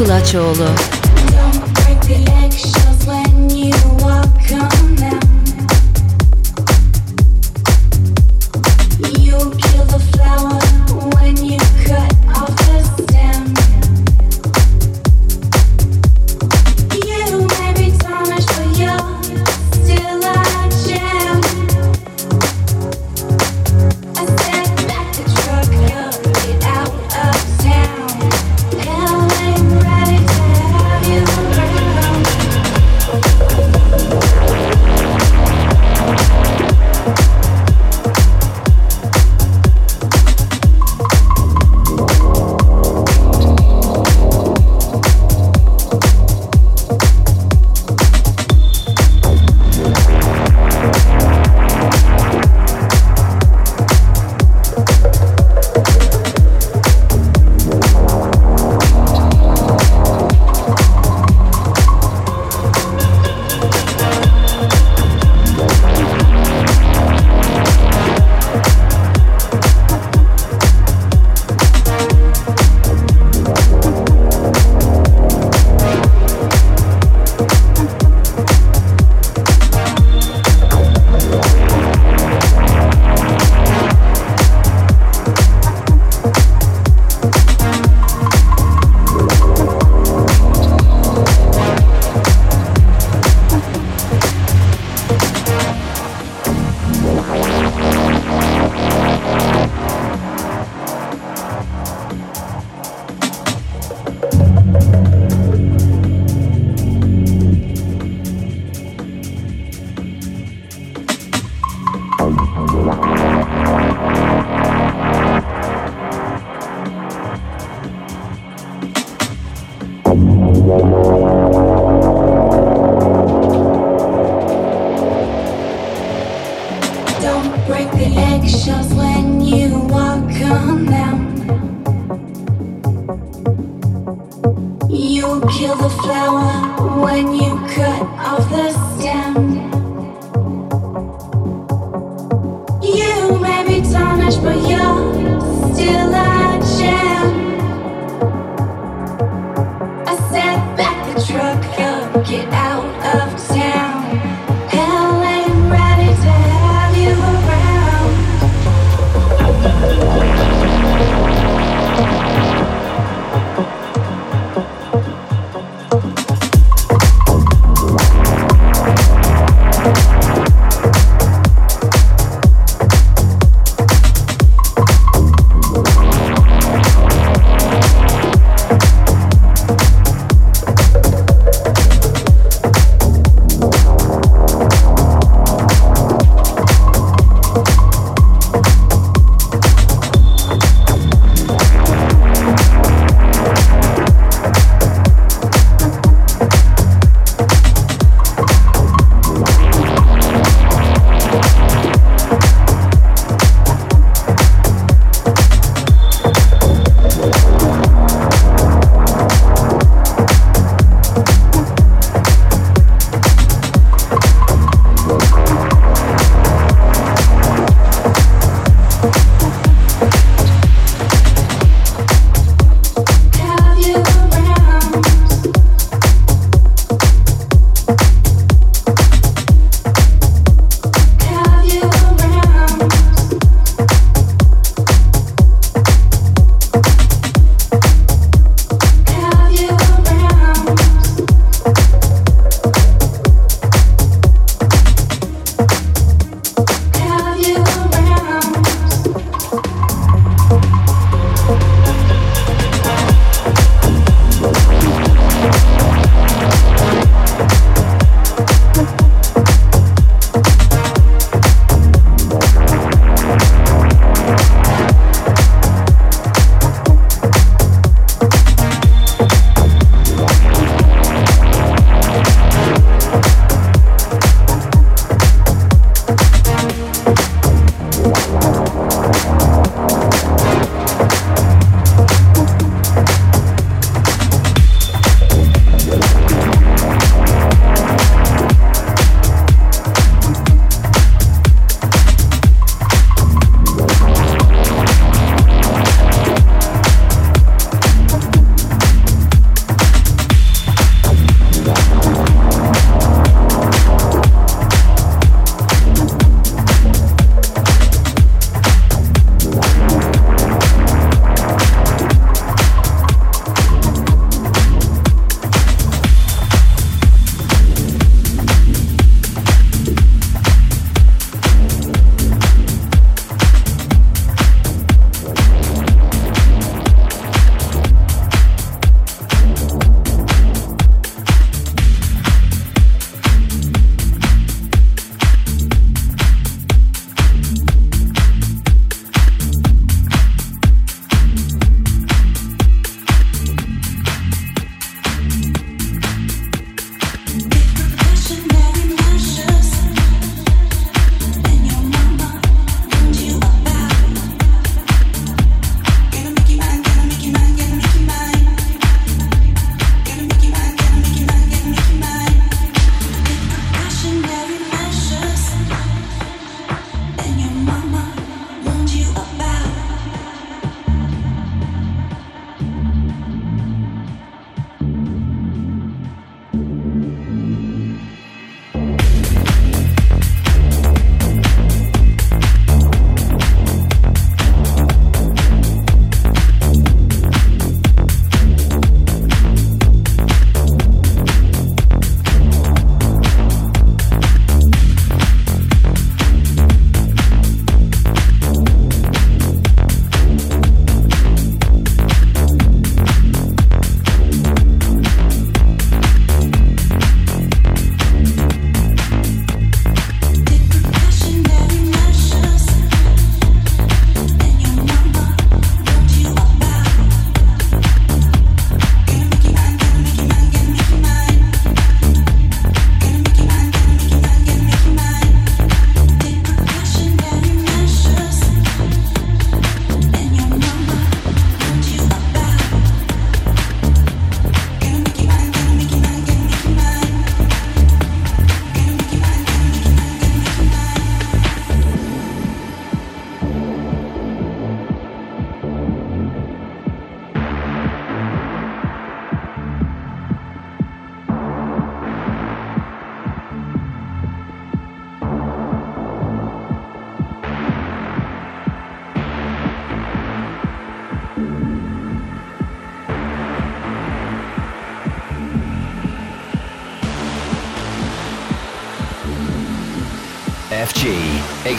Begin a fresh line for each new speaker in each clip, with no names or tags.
Kulaçoğlu.
still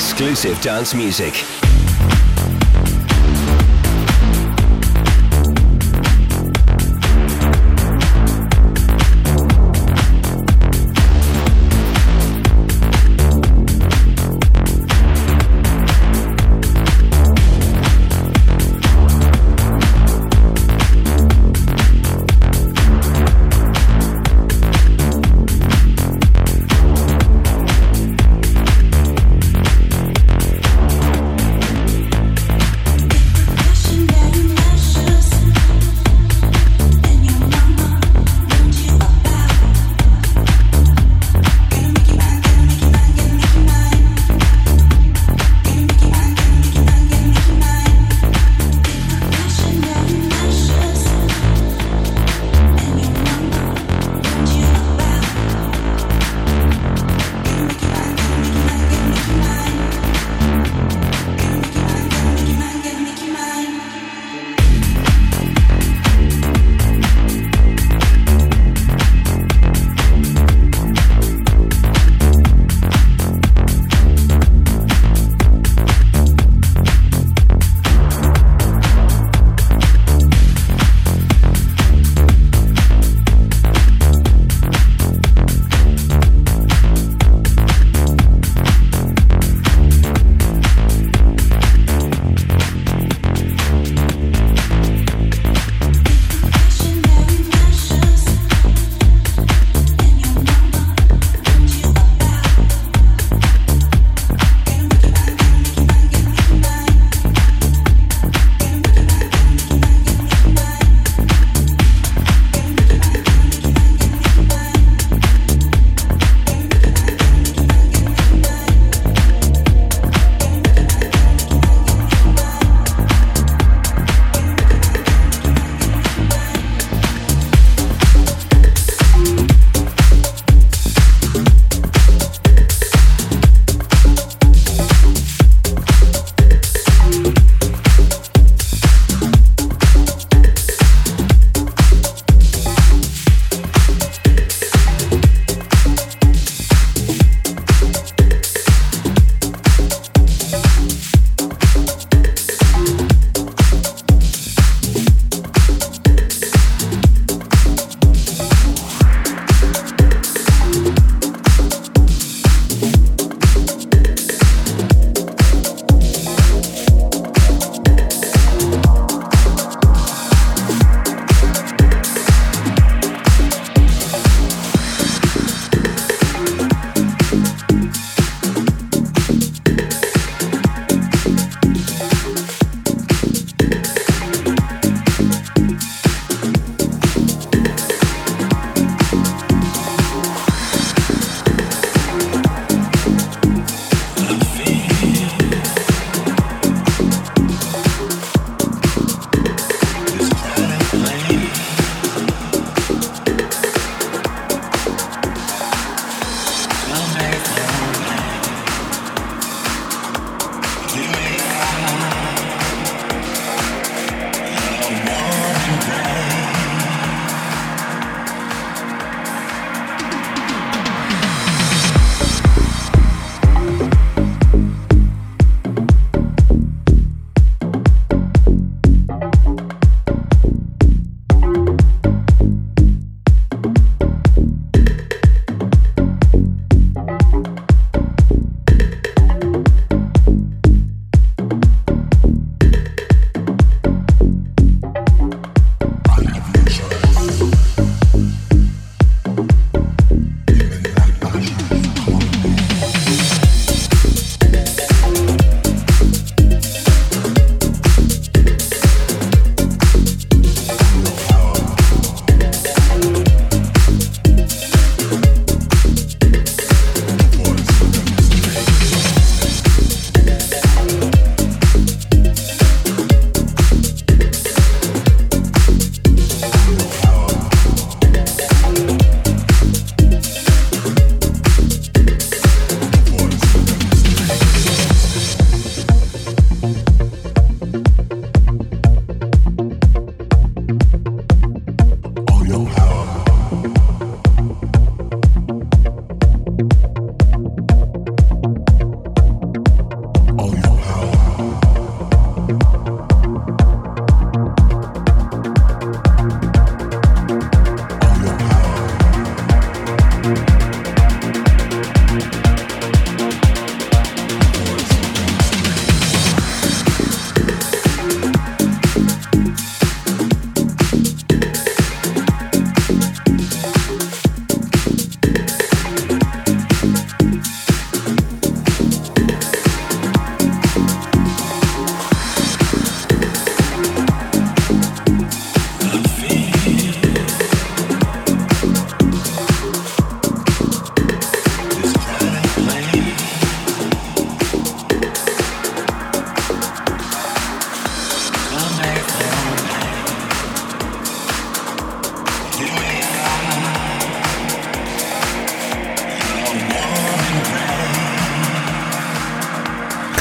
Exclusive dance music.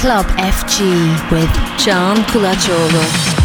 Club FG with John Kulaçoğlu.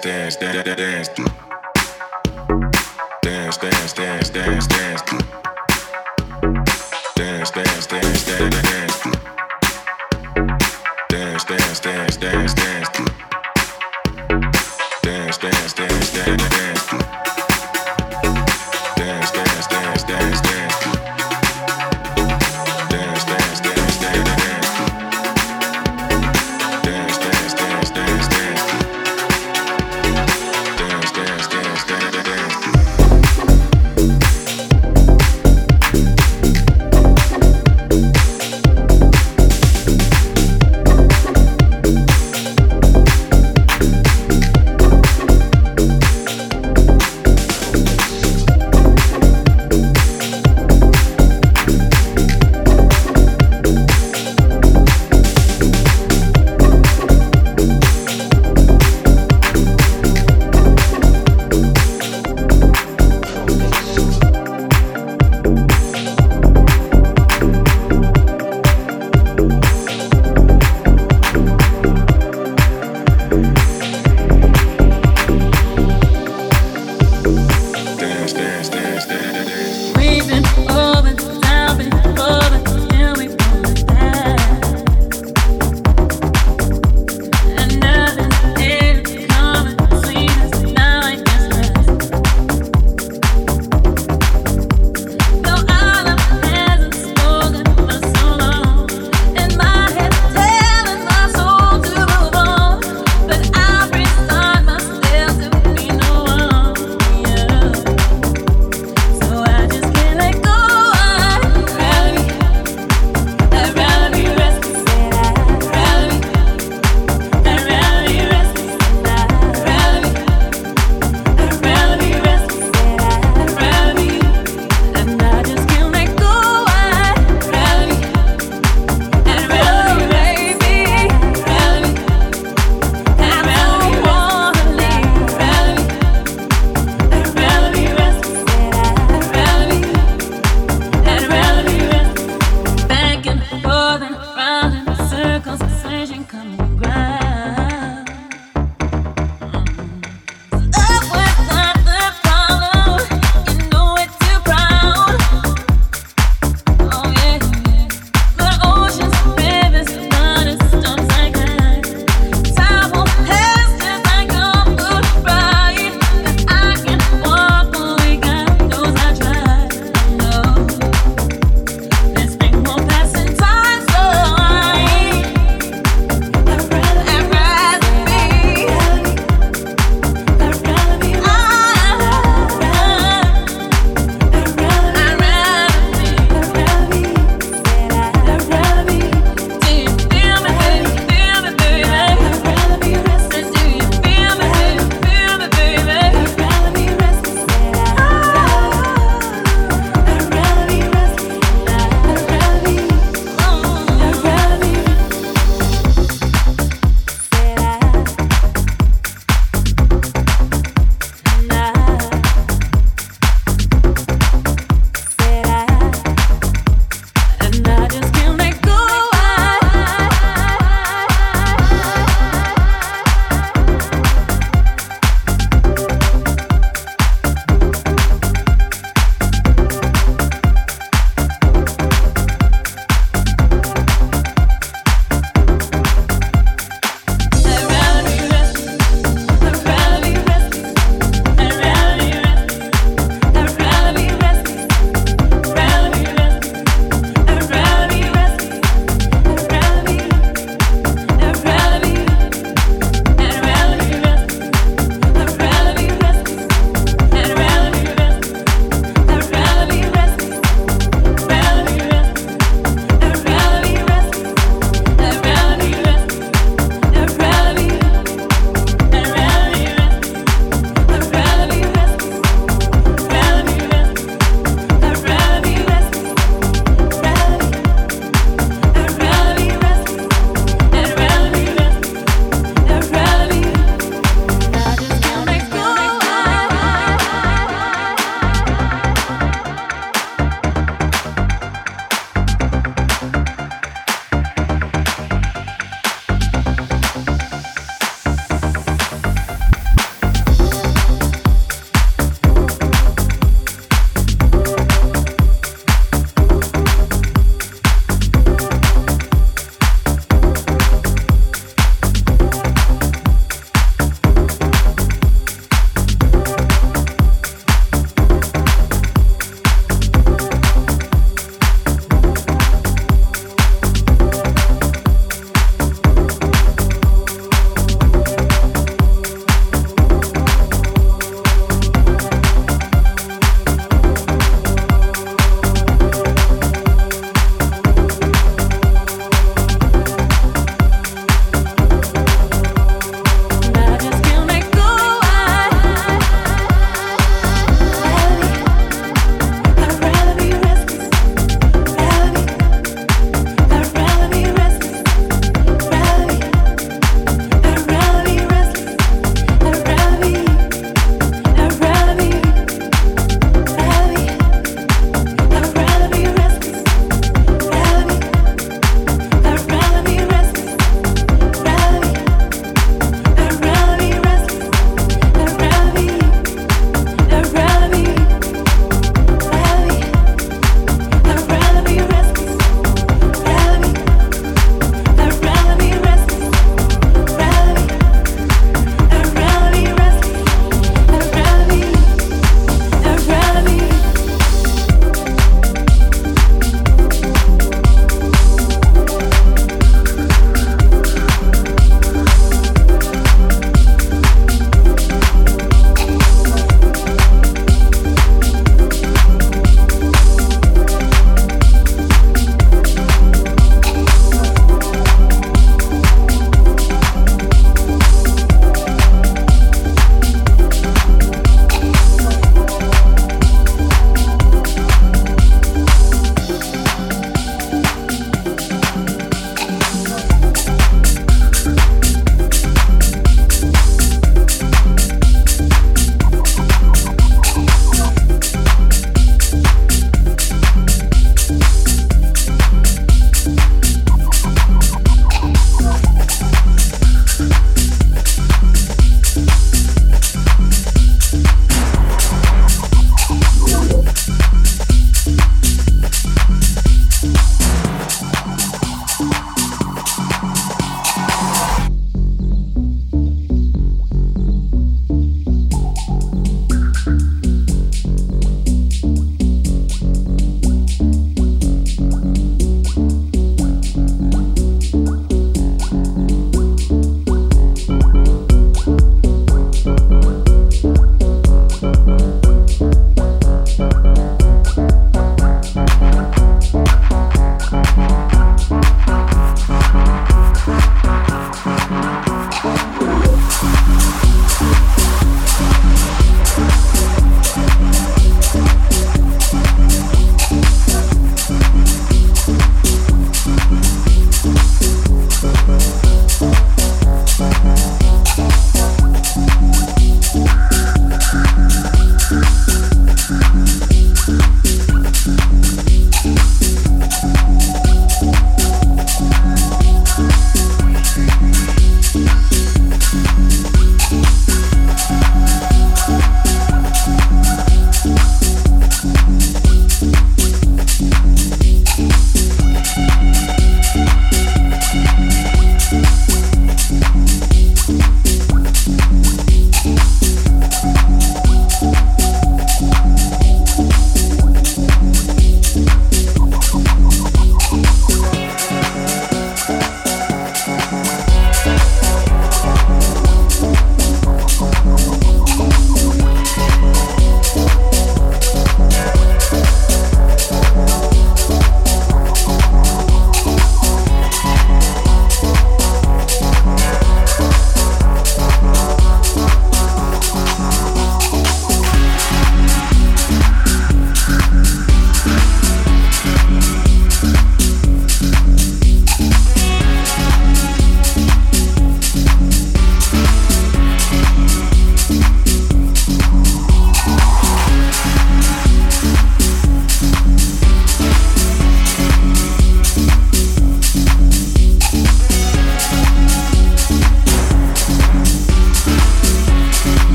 dance, dance, dance, dance.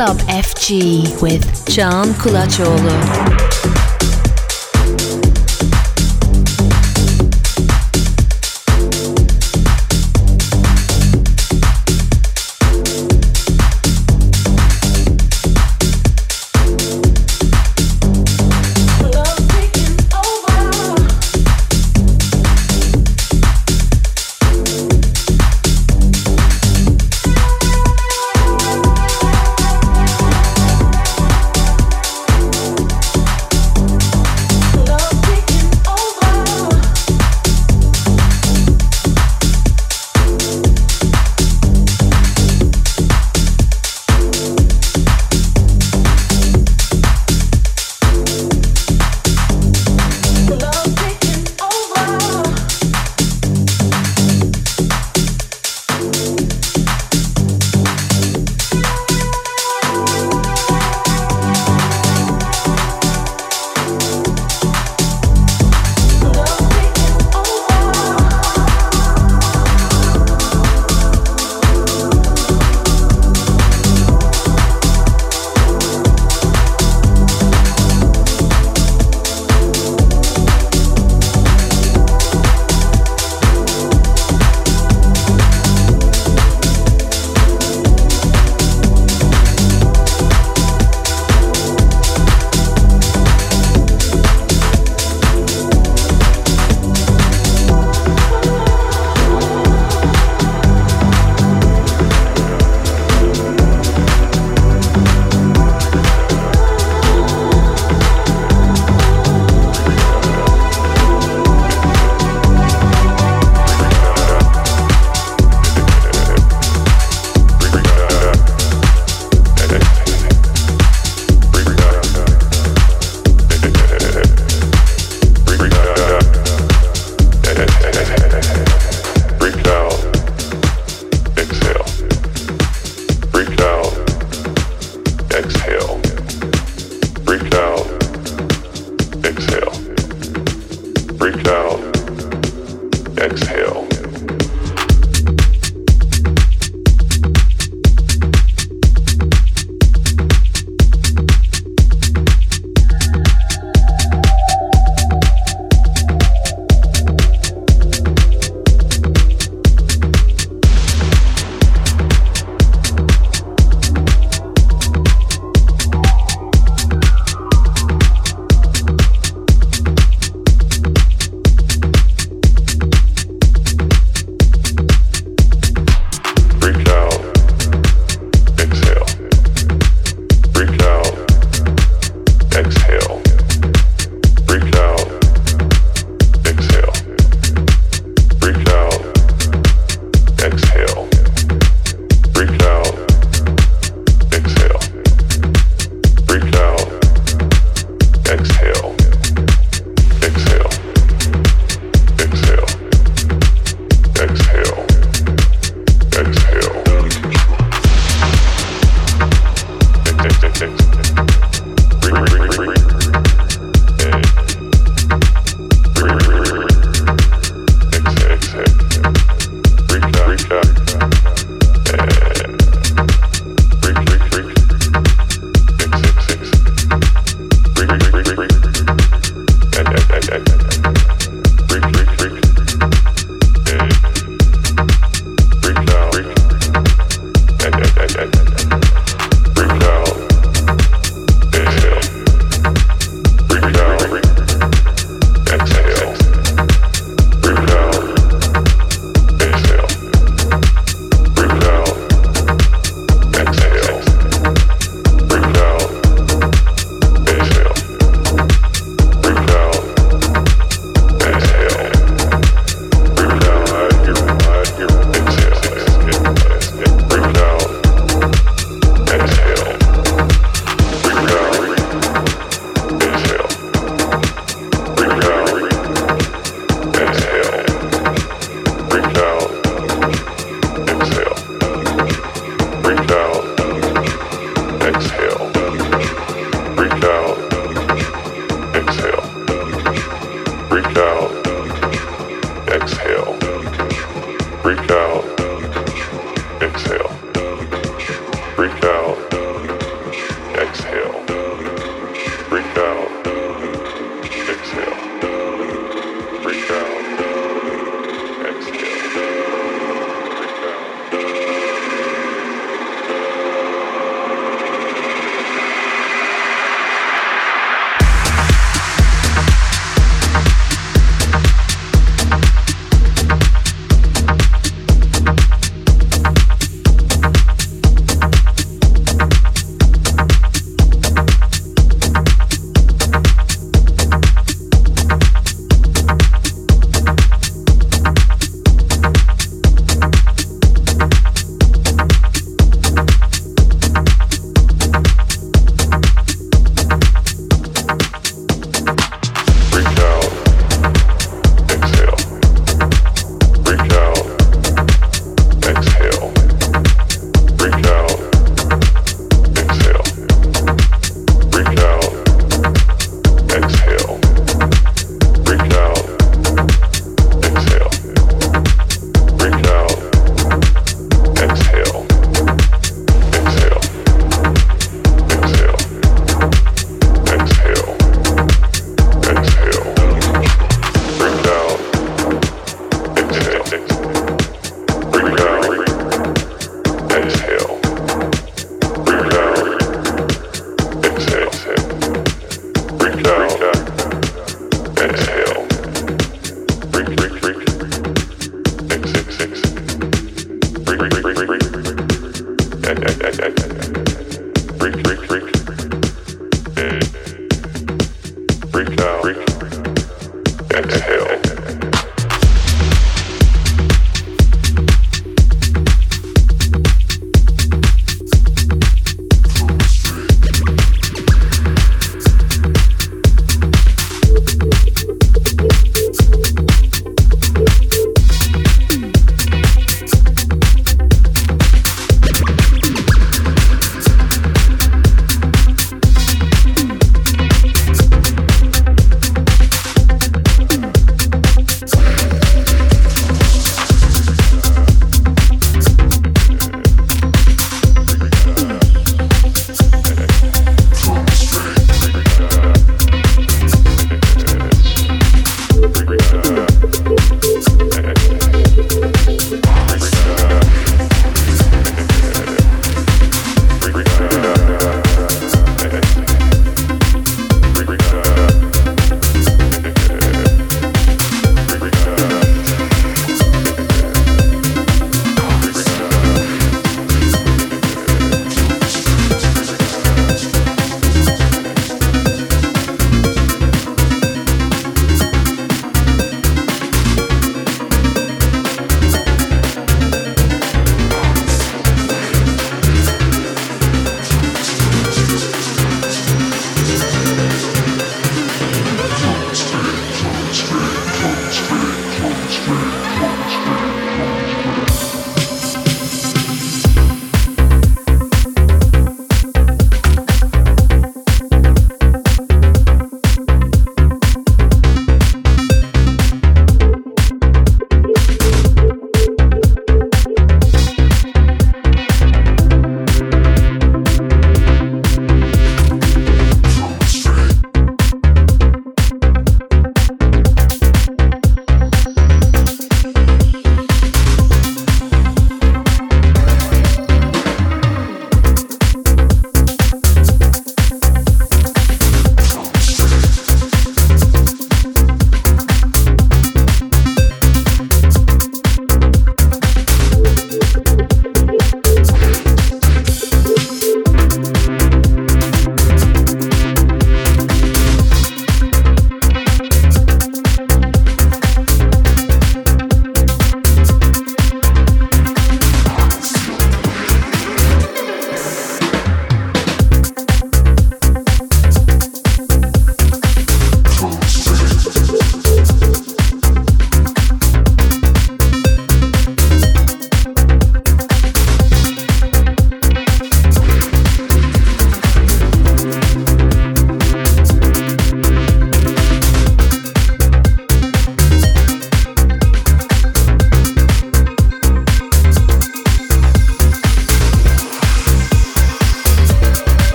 Club FG with John Kulacholo.